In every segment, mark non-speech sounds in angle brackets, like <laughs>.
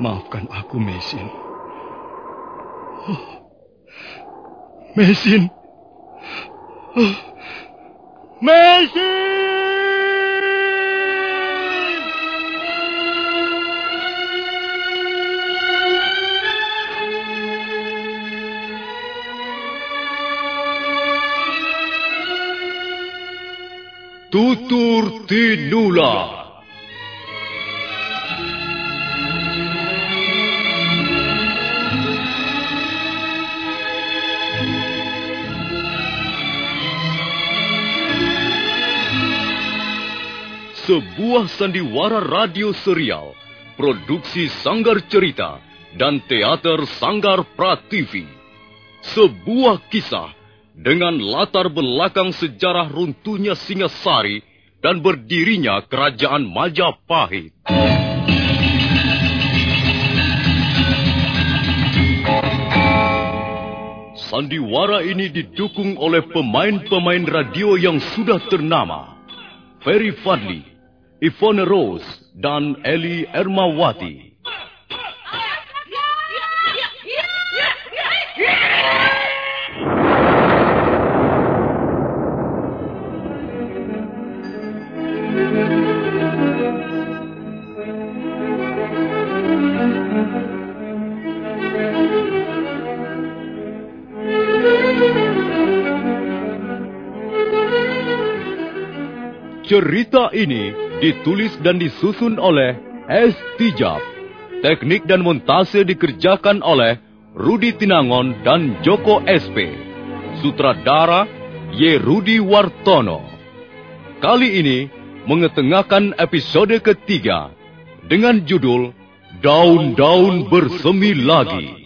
Maafkan aku, Mesin. Oh. Mesin. Oh. Mesin! Tutur Tinula. Sebuah sandiwara radio serial, produksi Sanggar Cerita dan teater Sanggar Prativi. Sebuah kisah dengan latar belakang sejarah runtuhnya Singasari dan berdirinya Kerajaan Majapahit. Sandiwara ini didukung oleh pemain-pemain radio yang sudah ternama. Ferry Fadli, Ivone Rose, dan Eli Ermawati. Cerita ini ditulis dan disusun oleh S. Tijab. Teknik dan montase dikerjakan oleh Rudi Tinangon dan Joko SP. Sutradara Y. Rudi Wartono. Kali ini mengetengahkan episode ketiga dengan judul Daun-daun bersemi lagi.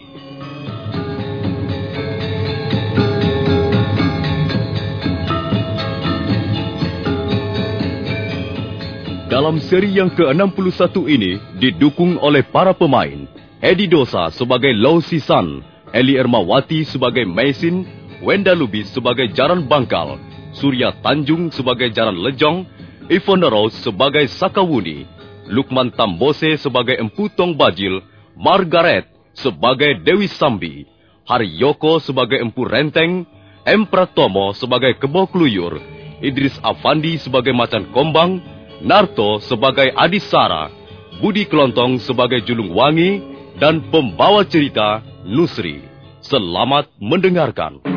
Dalam seri yang ke-61 ini didukung oleh para pemain Edi Dosa sebagai Lau Sisan, Eli Ermawati sebagai Mesin, Wenda Lubis sebagai Jaran Bangkal, Surya Tanjung sebagai Jaran Lejong, Ivone Rose sebagai Sakawuni, Lukman Tambose sebagai Empu Tong Bajil, Margaret sebagai Dewi Sambi, Haryoko sebagai Empu Renteng, M. Pratomo sebagai Kebo Kluyur, Idris Afandi sebagai Macan Kombang, Narto sebagai Adisara, Budi Kelontong sebagai Julung Wangi, dan pembawa cerita Nusri. Selamat mendengarkan.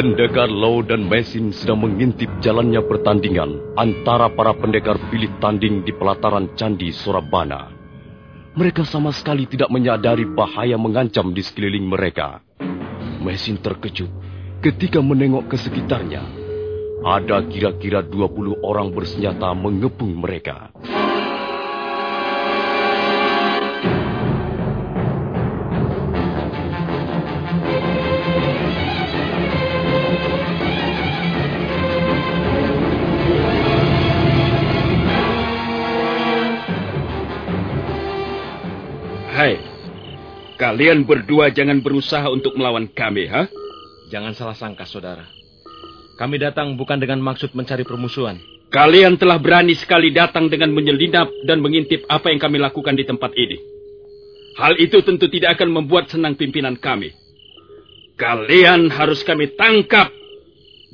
Pendekar Low dan Mesin sedang mengintip jalannya pertandingan antara para pendekar pilih tanding di pelataran Candi Surabana. Mereka sama sekali tidak menyadari bahaya mengancam di sekeliling mereka. Mesin terkejut ketika menengok ke sekitarnya. Ada kira-kira 20 orang bersenjata mengepung mereka. Kalian berdua jangan berusaha untuk melawan kami, ha? Jangan salah sangka, saudara. Kami datang bukan dengan maksud mencari permusuhan. Kalian telah berani sekali datang dengan menyelinap dan mengintip apa yang kami lakukan di tempat ini. Hal itu tentu tidak akan membuat senang pimpinan kami. Kalian harus kami tangkap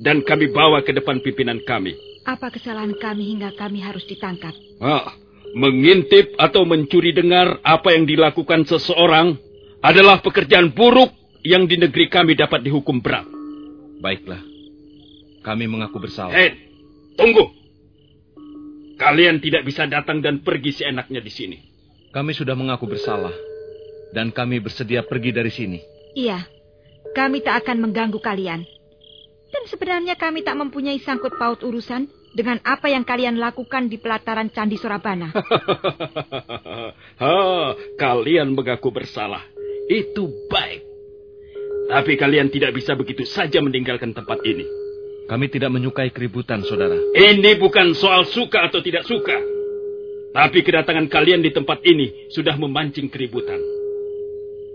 dan kami bawa ke depan pimpinan kami. Apa kesalahan kami hingga kami harus ditangkap? Ah, mengintip atau mencuri dengar apa yang dilakukan seseorang adalah pekerjaan buruk yang di negeri kami dapat dihukum berat. Baiklah. Kami mengaku bersalah. Hei, tunggu. Kalian tidak bisa datang dan pergi seenaknya di sini. Kami sudah mengaku bersalah. Dan kami bersedia pergi dari sini. Iya, kami tak akan mengganggu kalian. Dan sebenarnya kami tak mempunyai sangkut paut urusan dengan apa yang kalian lakukan di pelataran Candi Surabana. <laughs> ha, kalian mengaku bersalah. Itu baik. Tapi kalian tidak bisa begitu saja meninggalkan tempat ini. Kami tidak menyukai keributan, saudara. Ini bukan soal suka atau tidak suka. Tapi kedatangan kalian di tempat ini sudah memancing keributan.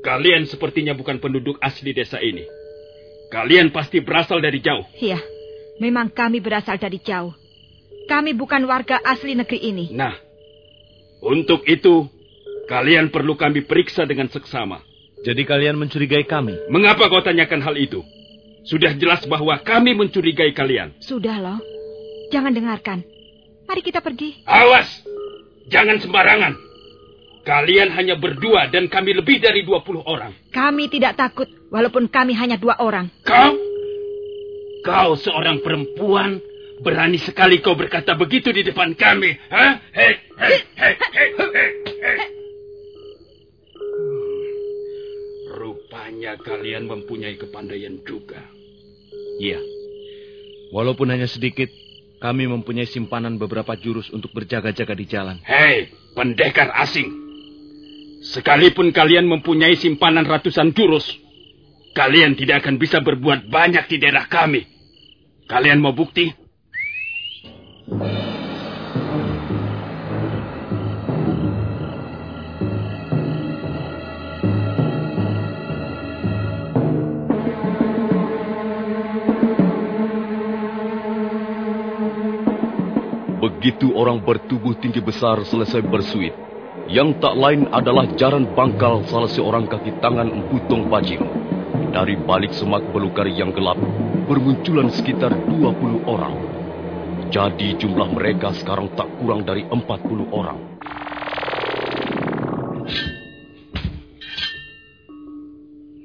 Kalian sepertinya bukan penduduk asli desa ini. Kalian pasti berasal dari jauh. Iya, memang kami berasal dari jauh. Kami bukan warga asli negeri ini. Nah, untuk itu, kalian perlu kami periksa dengan seksama. Jadi kalian mencurigai kami? Mengapa kau tanyakan hal itu? Sudah jelas bahwa kami mencurigai kalian. Sudah loh. Jangan dengarkan. Mari kita pergi. Awas! Jangan sembarangan. Kalian hanya berdua dan kami lebih dari 20 orang. Kami tidak takut, walaupun kami hanya dua orang. Kau? Kau seorang perempuan, berani sekali kau berkata begitu di depan kami. Hah? Hei, hei, hei, hei, hei, Rupanya kalian mempunyai kepandaian juga. Iya. Walaupun hanya sedikit, kami mempunyai simpanan beberapa jurus untuk berjaga-jaga di jalan. Hei, pendekar asing. Sekalipun kalian mempunyai simpanan ratusan jurus, kalian tidak akan bisa berbuat banyak di daerah kami. Kalian mau bukti? Orang bertubuh tinggi besar selesai bersuit, yang tak lain adalah jaran bangkal salah seorang kaki tangan Emputong Bajil. Dari balik semak belukar yang gelap, bermunculan sekitar 20 orang. Jadi jumlah mereka sekarang tak kurang dari 40 orang.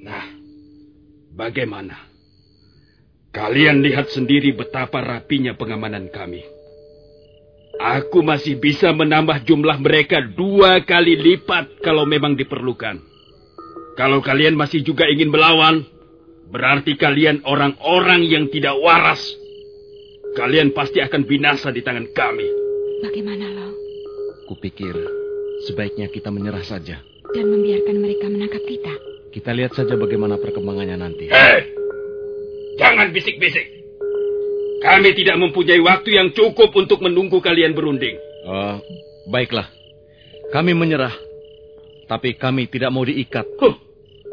Nah, bagaimana? Kalian lihat sendiri betapa rapinya pengamanan kami. Aku masih bisa menambah jumlah mereka dua kali lipat kalau memang diperlukan. Kalau kalian masih juga ingin melawan, berarti kalian orang-orang yang tidak waras. Kalian pasti akan binasa di tangan kami. Bagaimana, Lo? Kupikir sebaiknya kita menyerah saja. Dan membiarkan mereka menangkap kita. Kita lihat saja bagaimana perkembangannya nanti. Hei! Jangan bisik-bisik. Kami tidak mempunyai waktu yang cukup untuk menunggu kalian berunding. Oh, baiklah. Kami menyerah. Tapi kami tidak mau diikat. Huh,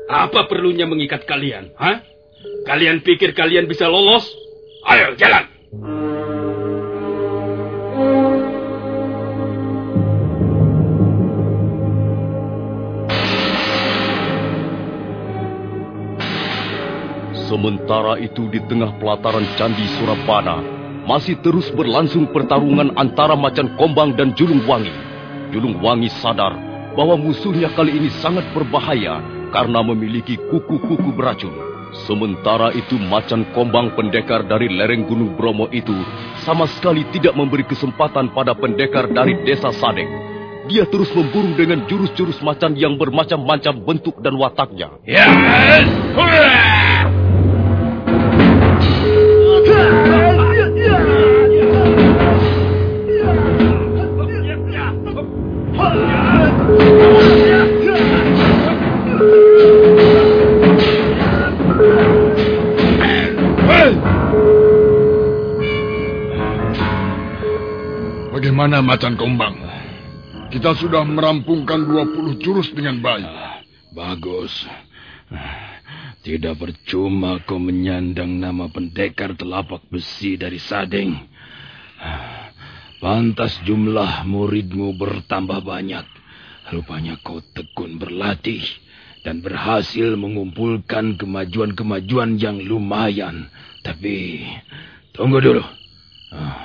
apa perlunya mengikat kalian? Hah? Kalian pikir kalian bisa lolos? Ayo, jalan! Sementara itu di tengah pelataran Candi Surabana, masih terus berlangsung pertarungan antara Macan Kombang dan Julung Wangi. Julung Wangi sadar bahwa musuhnya kali ini sangat berbahaya karena memiliki kuku-kuku beracun. Sementara itu Macan Kombang pendekar dari lereng Gunung Bromo itu sama sekali tidak memberi kesempatan pada pendekar dari desa Sadeng. Dia terus memburu dengan jurus-jurus macan yang bermacam-macam bentuk dan wataknya. Ya! Hurrah! Kita sudah merampungkan 20 jurus dengan baik. Bagus. Tidak percuma kau menyandang nama pendekar telapak besi dari Sadeng. Pantas jumlah muridmu bertambah banyak. Rupanya kau tekun berlatih dan berhasil mengumpulkan kemajuan-kemajuan yang lumayan. Tapi tunggu dulu. Hmm.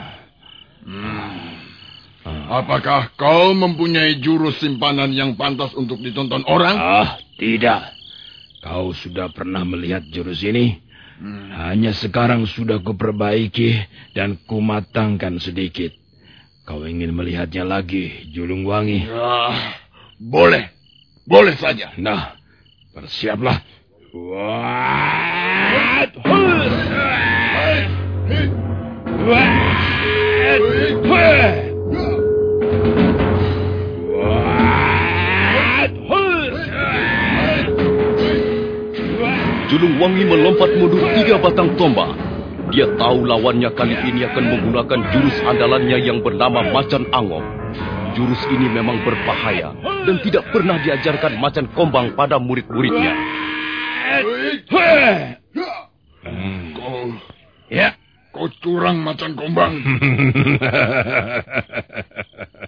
Apakah kau mempunyai jurus simpanan yang pantas untuk ditonton orang? Ah, tidak. Kau sudah pernah melihat jurus ini? Hmm. Hanya sekarang sudah kuperbaiki dan kumatangkan sedikit. Kau ingin melihatnya lagi, Julung Wangi? Ah, boleh. Boleh saja. Nah, bersiaplah. What? What? Julung Wangi melompat mundur tiga batang tombak. Dia tahu lawannya kali ini akan menggunakan jurus andalannya yang bernama Macan Angom. Jurus ini memang berbahaya dan tidak pernah diajarkan Macan Kombang pada murid-muridnya. Hmm. Kau, ya, kau curang Macan Kombang. <laughs>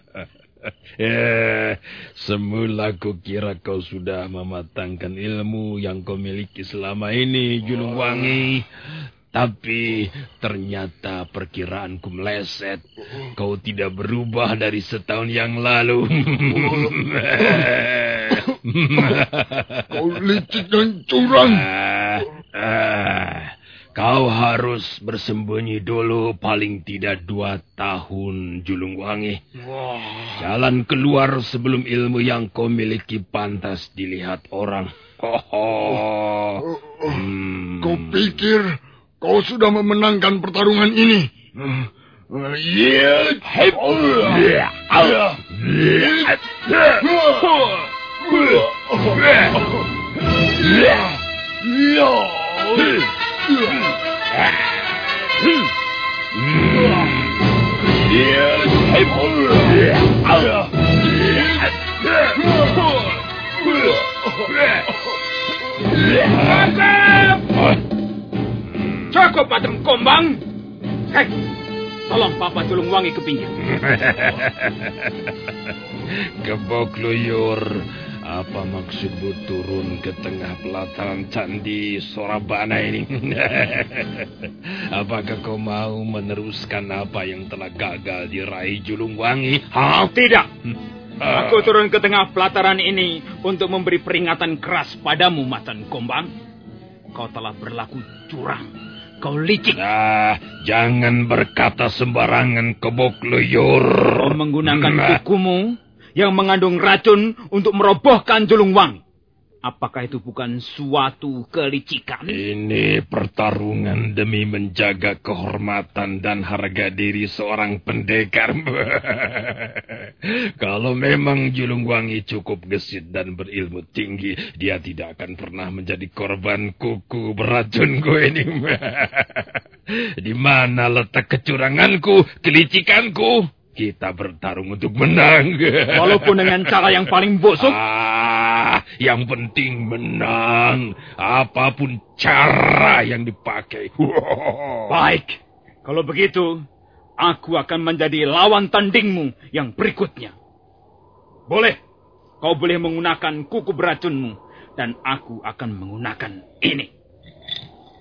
Eh, semula kira kau sudah mematangkan ilmu yang kau miliki selama ini, Julung Wangi. Tapi ternyata perkiraanku meleset. Kau tidak berubah dari setahun yang lalu. kau licik dan curang. <laughs> Ah, ah. Kau harus bersembunyi dulu paling tidak dua tahun, Julung Wangi. Jalan keluar sebelum ilmu yang kau miliki pantas dilihat orang. Oh, hmm. Kau pikir kau sudah memenangkan pertarungan ini? Yeah. Cukup, Pateng Kombang. Hei, tolong Papa Tulung Wangi ke pinggir. <laughs> Gebok luyur. Apa maksudmu turun ke tengah pelataran candi Sorabana ini? <laughs> Apakah kau mau meneruskan apa yang telah gagal diraih Julung Wangi? Ha? Tidak. Aku turun ke tengah pelataran ini untuk memberi peringatan keras padamu, Matan Kombang. Kau telah berlaku curang. Kau licik. Ah, jangan berkata sembarangan kebok luyur. Kau menggunakan kukumu yang mengandung racun untuk merobohkan Julung Wangi. Apakah itu bukan suatu kelicikan? Ini pertarungan demi menjaga kehormatan dan harga diri seorang pendekar. <laughs> Kalau memang Julung Wangi cukup gesit dan berilmu tinggi, dia tidak akan pernah menjadi korban kuku beracun gue ini. <laughs> Di mana letak kecuranganku, kelicikanku? Kita bertarung untuk menang. Walaupun dengan cara yang paling busuk. Ah, yang penting menang. Apa pun cara yang dipakai. Baik. Kalau begitu, aku akan menjadi lawan tandingmu yang berikutnya. Boleh. Kau boleh menggunakan kuku beracunmu. Dan aku akan menggunakan ini.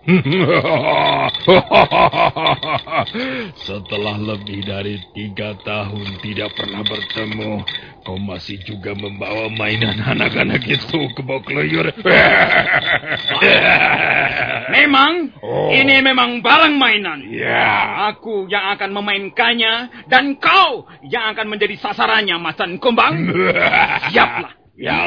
<laughs> Setelah lebih dari tiga tahun tidak pernah bertemu, kau masih juga membawa mainan anak-anak itu ke bawah keluyur. <laughs> memang, oh. ini memang barang mainan. Ya. Aku yang akan memainkannya, dan kau yang akan menjadi sasarannya, Masan Kumbang. <laughs> Siaplah. Ya.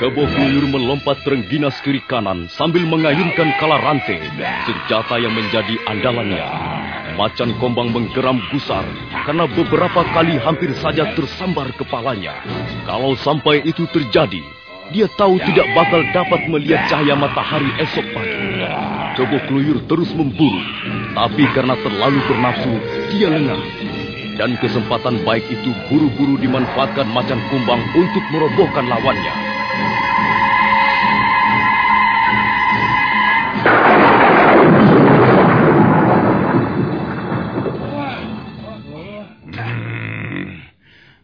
Kebo Kluyur melompat terengginas kiri kanan sambil mengayunkan kala rantai, senjata yang menjadi andalannya. Macan Kombang menggeram gusar karena beberapa kali hampir saja tersambar kepalanya. Kalau sampai itu terjadi, dia tahu tidak bakal dapat melihat cahaya matahari esok pagi. Kebo Kluyur terus memburu, tapi karena terlalu bernafsu, dia lengah. Dan kesempatan baik itu buru-buru dimanfaatkan Macan Kumbang untuk merobohkan lawannya.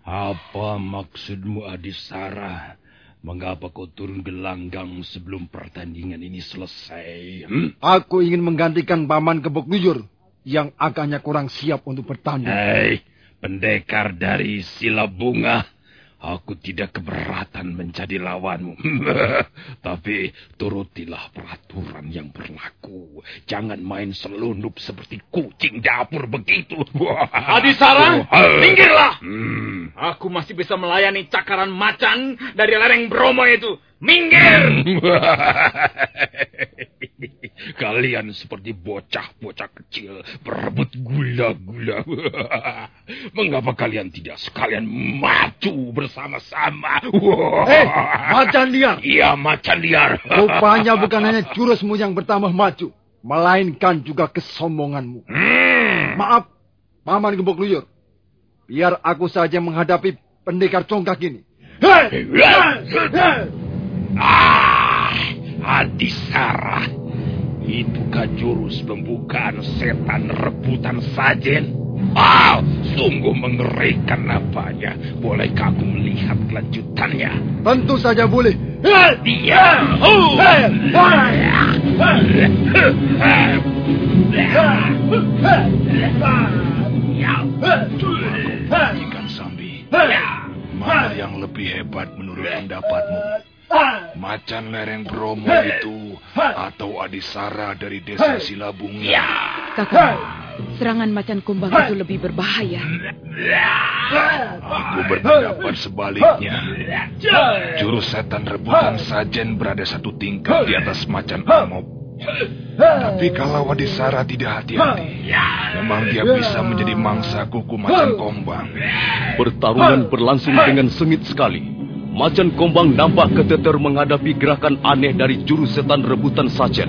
Apa maksudmu Adisara? Mengapa kau turun gelanggang sebelum pertandingan ini selesai? Hmm? Aku ingin menggantikan Paman Kebok Lujur yang agaknya kurang siap untuk bertanding. Hei, pendekar dari Sila Bunga. Aku tidak keberatan menjadi lawanmu. <laughs> Tapi turutilah peraturan yang berlaku. Jangan main selundup seperti kucing dapur begitu. <laughs> Adi Sarang, <laughs> minggirlah! Hmm. Aku masih bisa melayani cakaran macan dari lereng Bromo itu. Minggir! <laughs> Kalian seperti bocah-bocah kecil berebut gula-gula. <laughs> Mengapa kalian tidak sekalian maju bersama-sama? <laughs> Eh, macan liar! Iya, macan liar. Rupanya bukan hanya jurusmu yang bertambah maju, melainkan juga kesombonganmu. Hmm. Maaf, Paman Gembok Luyur. Biar aku saja menghadapi pendekar congkak ini. Hei! Ah, Adisara. Itukah jurus pembukaan setan rebutan sajen? Ah, sungguh mengerikan napanya. Bolehkah aku melihat kelanjutannya? Tentu saja boleh. Dia. Oh. Ikan Sambi, mana yang lebih hebat menurut pendapatmu? Macan lereng Bromo itu atau Adisara dari desa Silabungi? Kakak, serangan macan kumbang itu lebih berbahaya. Aku berpendapat sebaliknya. Jurus setan rebutan sajen berada satu tingkat di atas macan amok. Tapi kalau Adisara tidak hati-hati, memang dia bisa menjadi mangsa kuku macan kombang. Pertarungan berlangsung dengan sengit sekali. Macan Kombang nampak keteter menghadapi gerakan aneh dari jurus setan rebutan sajen.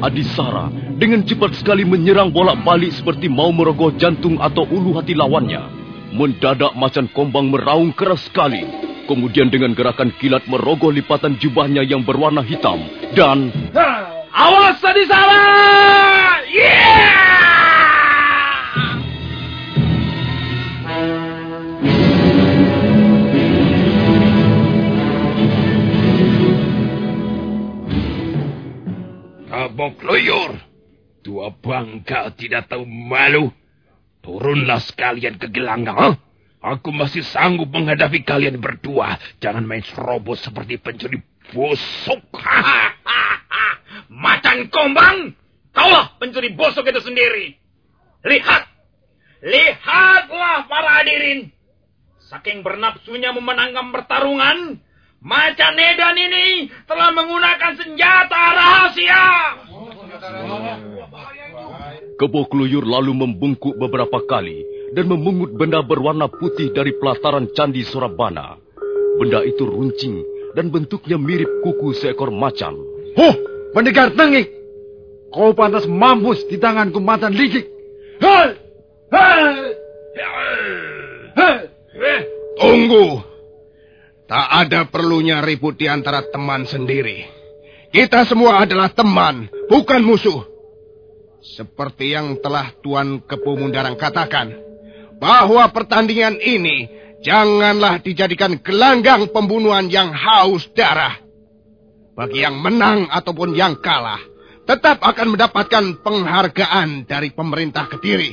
Adisara dengan cepat sekali menyerang bolak-balik seperti mau merogoh jantung atau ulu hati lawannya. Mendadak Macan Kombang meraung keras sekali. Kemudian dengan gerakan kilat merogoh lipatan jubahnya yang berwarna hitam. Dan... Awas Adisara! Yeah! Tua bangka tidak tahu malu. Turunlah sekalian ke gelanggang. Huh? Aku masih sanggup menghadapi kalian berdua. Jangan main serobot seperti pencuri busuk. <laughs> Macan kombang, kaulah pencuri bosok itu sendiri. Lihat, lihatlah para hadirin. Saking bernapsunya memenangkan pertarungan, Macan Edan ini telah menggunakan senjata rahasia. Kebo Kluyur lalu membungkuk beberapa kali dan memungut benda berwarna putih dari pelataran Candi Surabana. Benda itu runcing dan bentuknya mirip kuku seekor macan. Huh, pendekar tengik. Kau pantas mampus di tanganku macan licik. Hei! Hei! Hei! Tunggu. Tak ada perlunya ribut di antara teman sendiri. Kita semua adalah teman, bukan musuh. Seperti yang telah Tuan Kepu Mundarang katakan, bahwa pertandingan ini janganlah dijadikan gelanggang pembunuhan yang haus darah. Bagi yang menang ataupun yang kalah, tetap akan mendapatkan penghargaan dari pemerintah Kediri.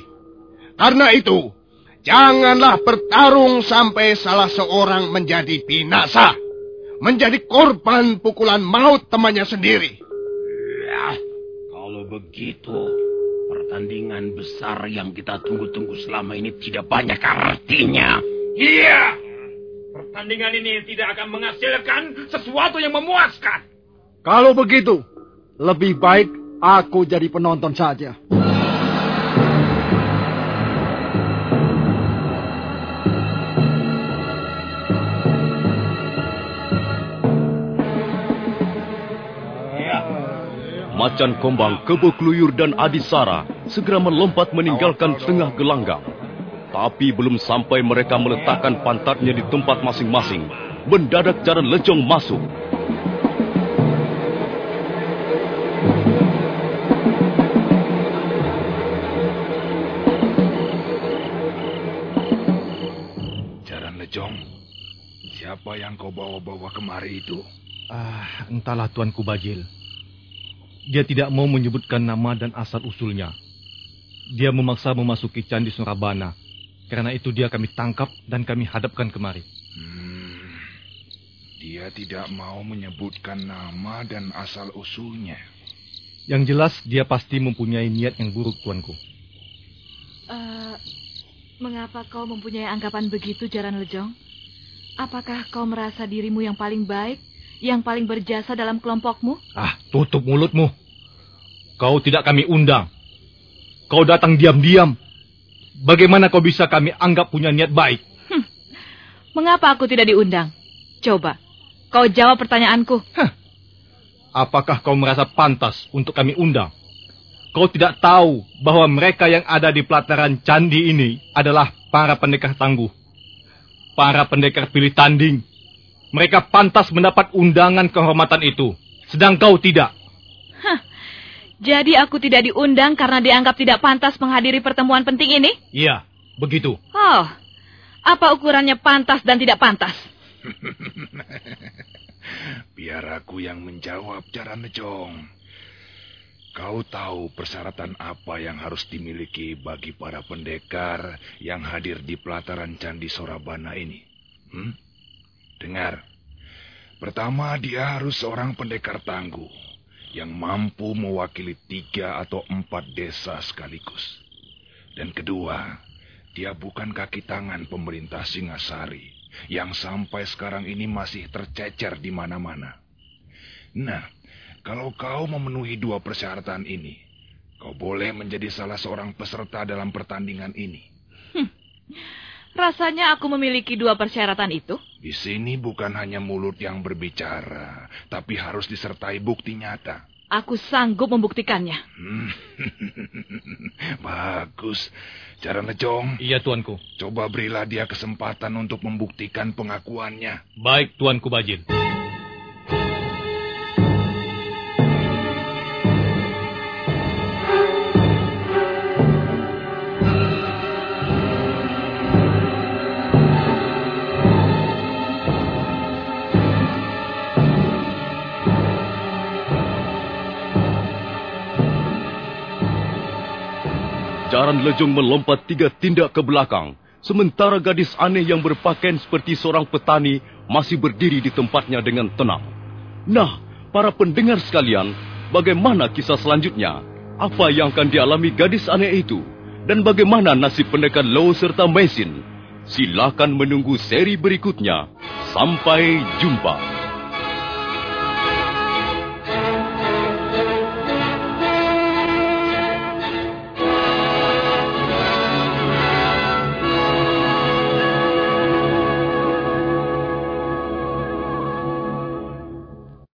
Karena itu, janganlah bertarung sampai salah seorang menjadi binasa. Menjadi korban pukulan maut temannya sendiri. Begitu, pertandingan besar yang kita tunggu-tunggu selama ini tidak banyak artinya. Iya, pertandingan ini tidak akan menghasilkan sesuatu yang memuaskan. Kalau begitu, lebih baik aku jadi penonton saja. Macan Kombang, Kebo Kluyur dan Adisara segera melompat meninggalkan tengah gelanggang. Tapi belum sampai mereka meletakkan pantatnya di tempat masing-masing, mendadak jaran lecong masuk. Jaran Lejong, siapa yang kau bawa-bawa kemari itu? Ah, entahlah Tuanku Bajil. Dia tidak mau menyebutkan nama dan asal-usulnya. Dia memaksa memasuki Candi Surabana. Karena itu dia kami tangkap dan kami hadapkan kemari. Hmm, dia tidak mau menyebutkan nama dan asal-usulnya. Yang jelas dia pasti mempunyai niat yang buruk, Tuanku. Uh, mengapa kau mempunyai anggapan begitu, Jaran Lejong? Apakah kau merasa dirimu yang paling baik, yang paling berjasa dalam kelompokmu? Ah, tutup mulutmu. Kau tidak kami undang. Kau datang diam-diam. Bagaimana kau bisa kami anggap punya niat baik? Hmm. Mengapa aku tidak diundang? Coba, kau jawab pertanyaanku. Huh. Apakah kau merasa pantas untuk kami undang? Kau tidak tahu bahwa mereka yang ada di pelataran candi ini adalah para pendekar tangguh. Para pendekar pilih tanding. Mereka pantas mendapat undangan kehormatan itu. Sedang kau tidak. Hah. Jadi aku tidak diundang karena dianggap tidak pantas menghadiri pertemuan penting ini? Iya, begitu. Oh, apa ukurannya pantas dan tidak pantas? <laughs> Biar aku yang menjawab, Jaran Nejong. Kau tahu persyaratan apa yang harus dimiliki bagi para pendekar yang hadir di pelataran Candi Sorabana ini? Hmm? Dengar. Pertama, dia harus seorang pendekar tangguh yang mampu mewakili tiga atau empat desa sekaligus. Dan kedua, dia bukan kaki tangan pemerintah Singasari yang sampai sekarang ini masih tercecer di mana-mana. Nah, kalau kau memenuhi dua persyaratan ini, kau boleh menjadi salah seorang peserta dalam pertandingan ini. Hmm. Rasanya aku memiliki dua persyaratan itu. Di sini bukan hanya mulut yang berbicara, tapi harus disertai bukti nyata. Aku sanggup membuktikannya. Hmm. <laughs> Bagus. Cara Nejong. Iya, Tuanku. Coba berilah dia kesempatan untuk membuktikan pengakuannya. Baik, Tuanku Bajin. Jaran Lejong melompat tiga tindak ke belakang, sementara gadis aneh yang berpakaian seperti seorang petani masih berdiri di tempatnya dengan tenang. Nah, para pendengar sekalian, bagaimana kisah selanjutnya? Apa yang akan dialami gadis aneh itu? Dan bagaimana nasib pendekar Low serta Mesin? Silakan menunggu seri berikutnya. Sampai jumpa.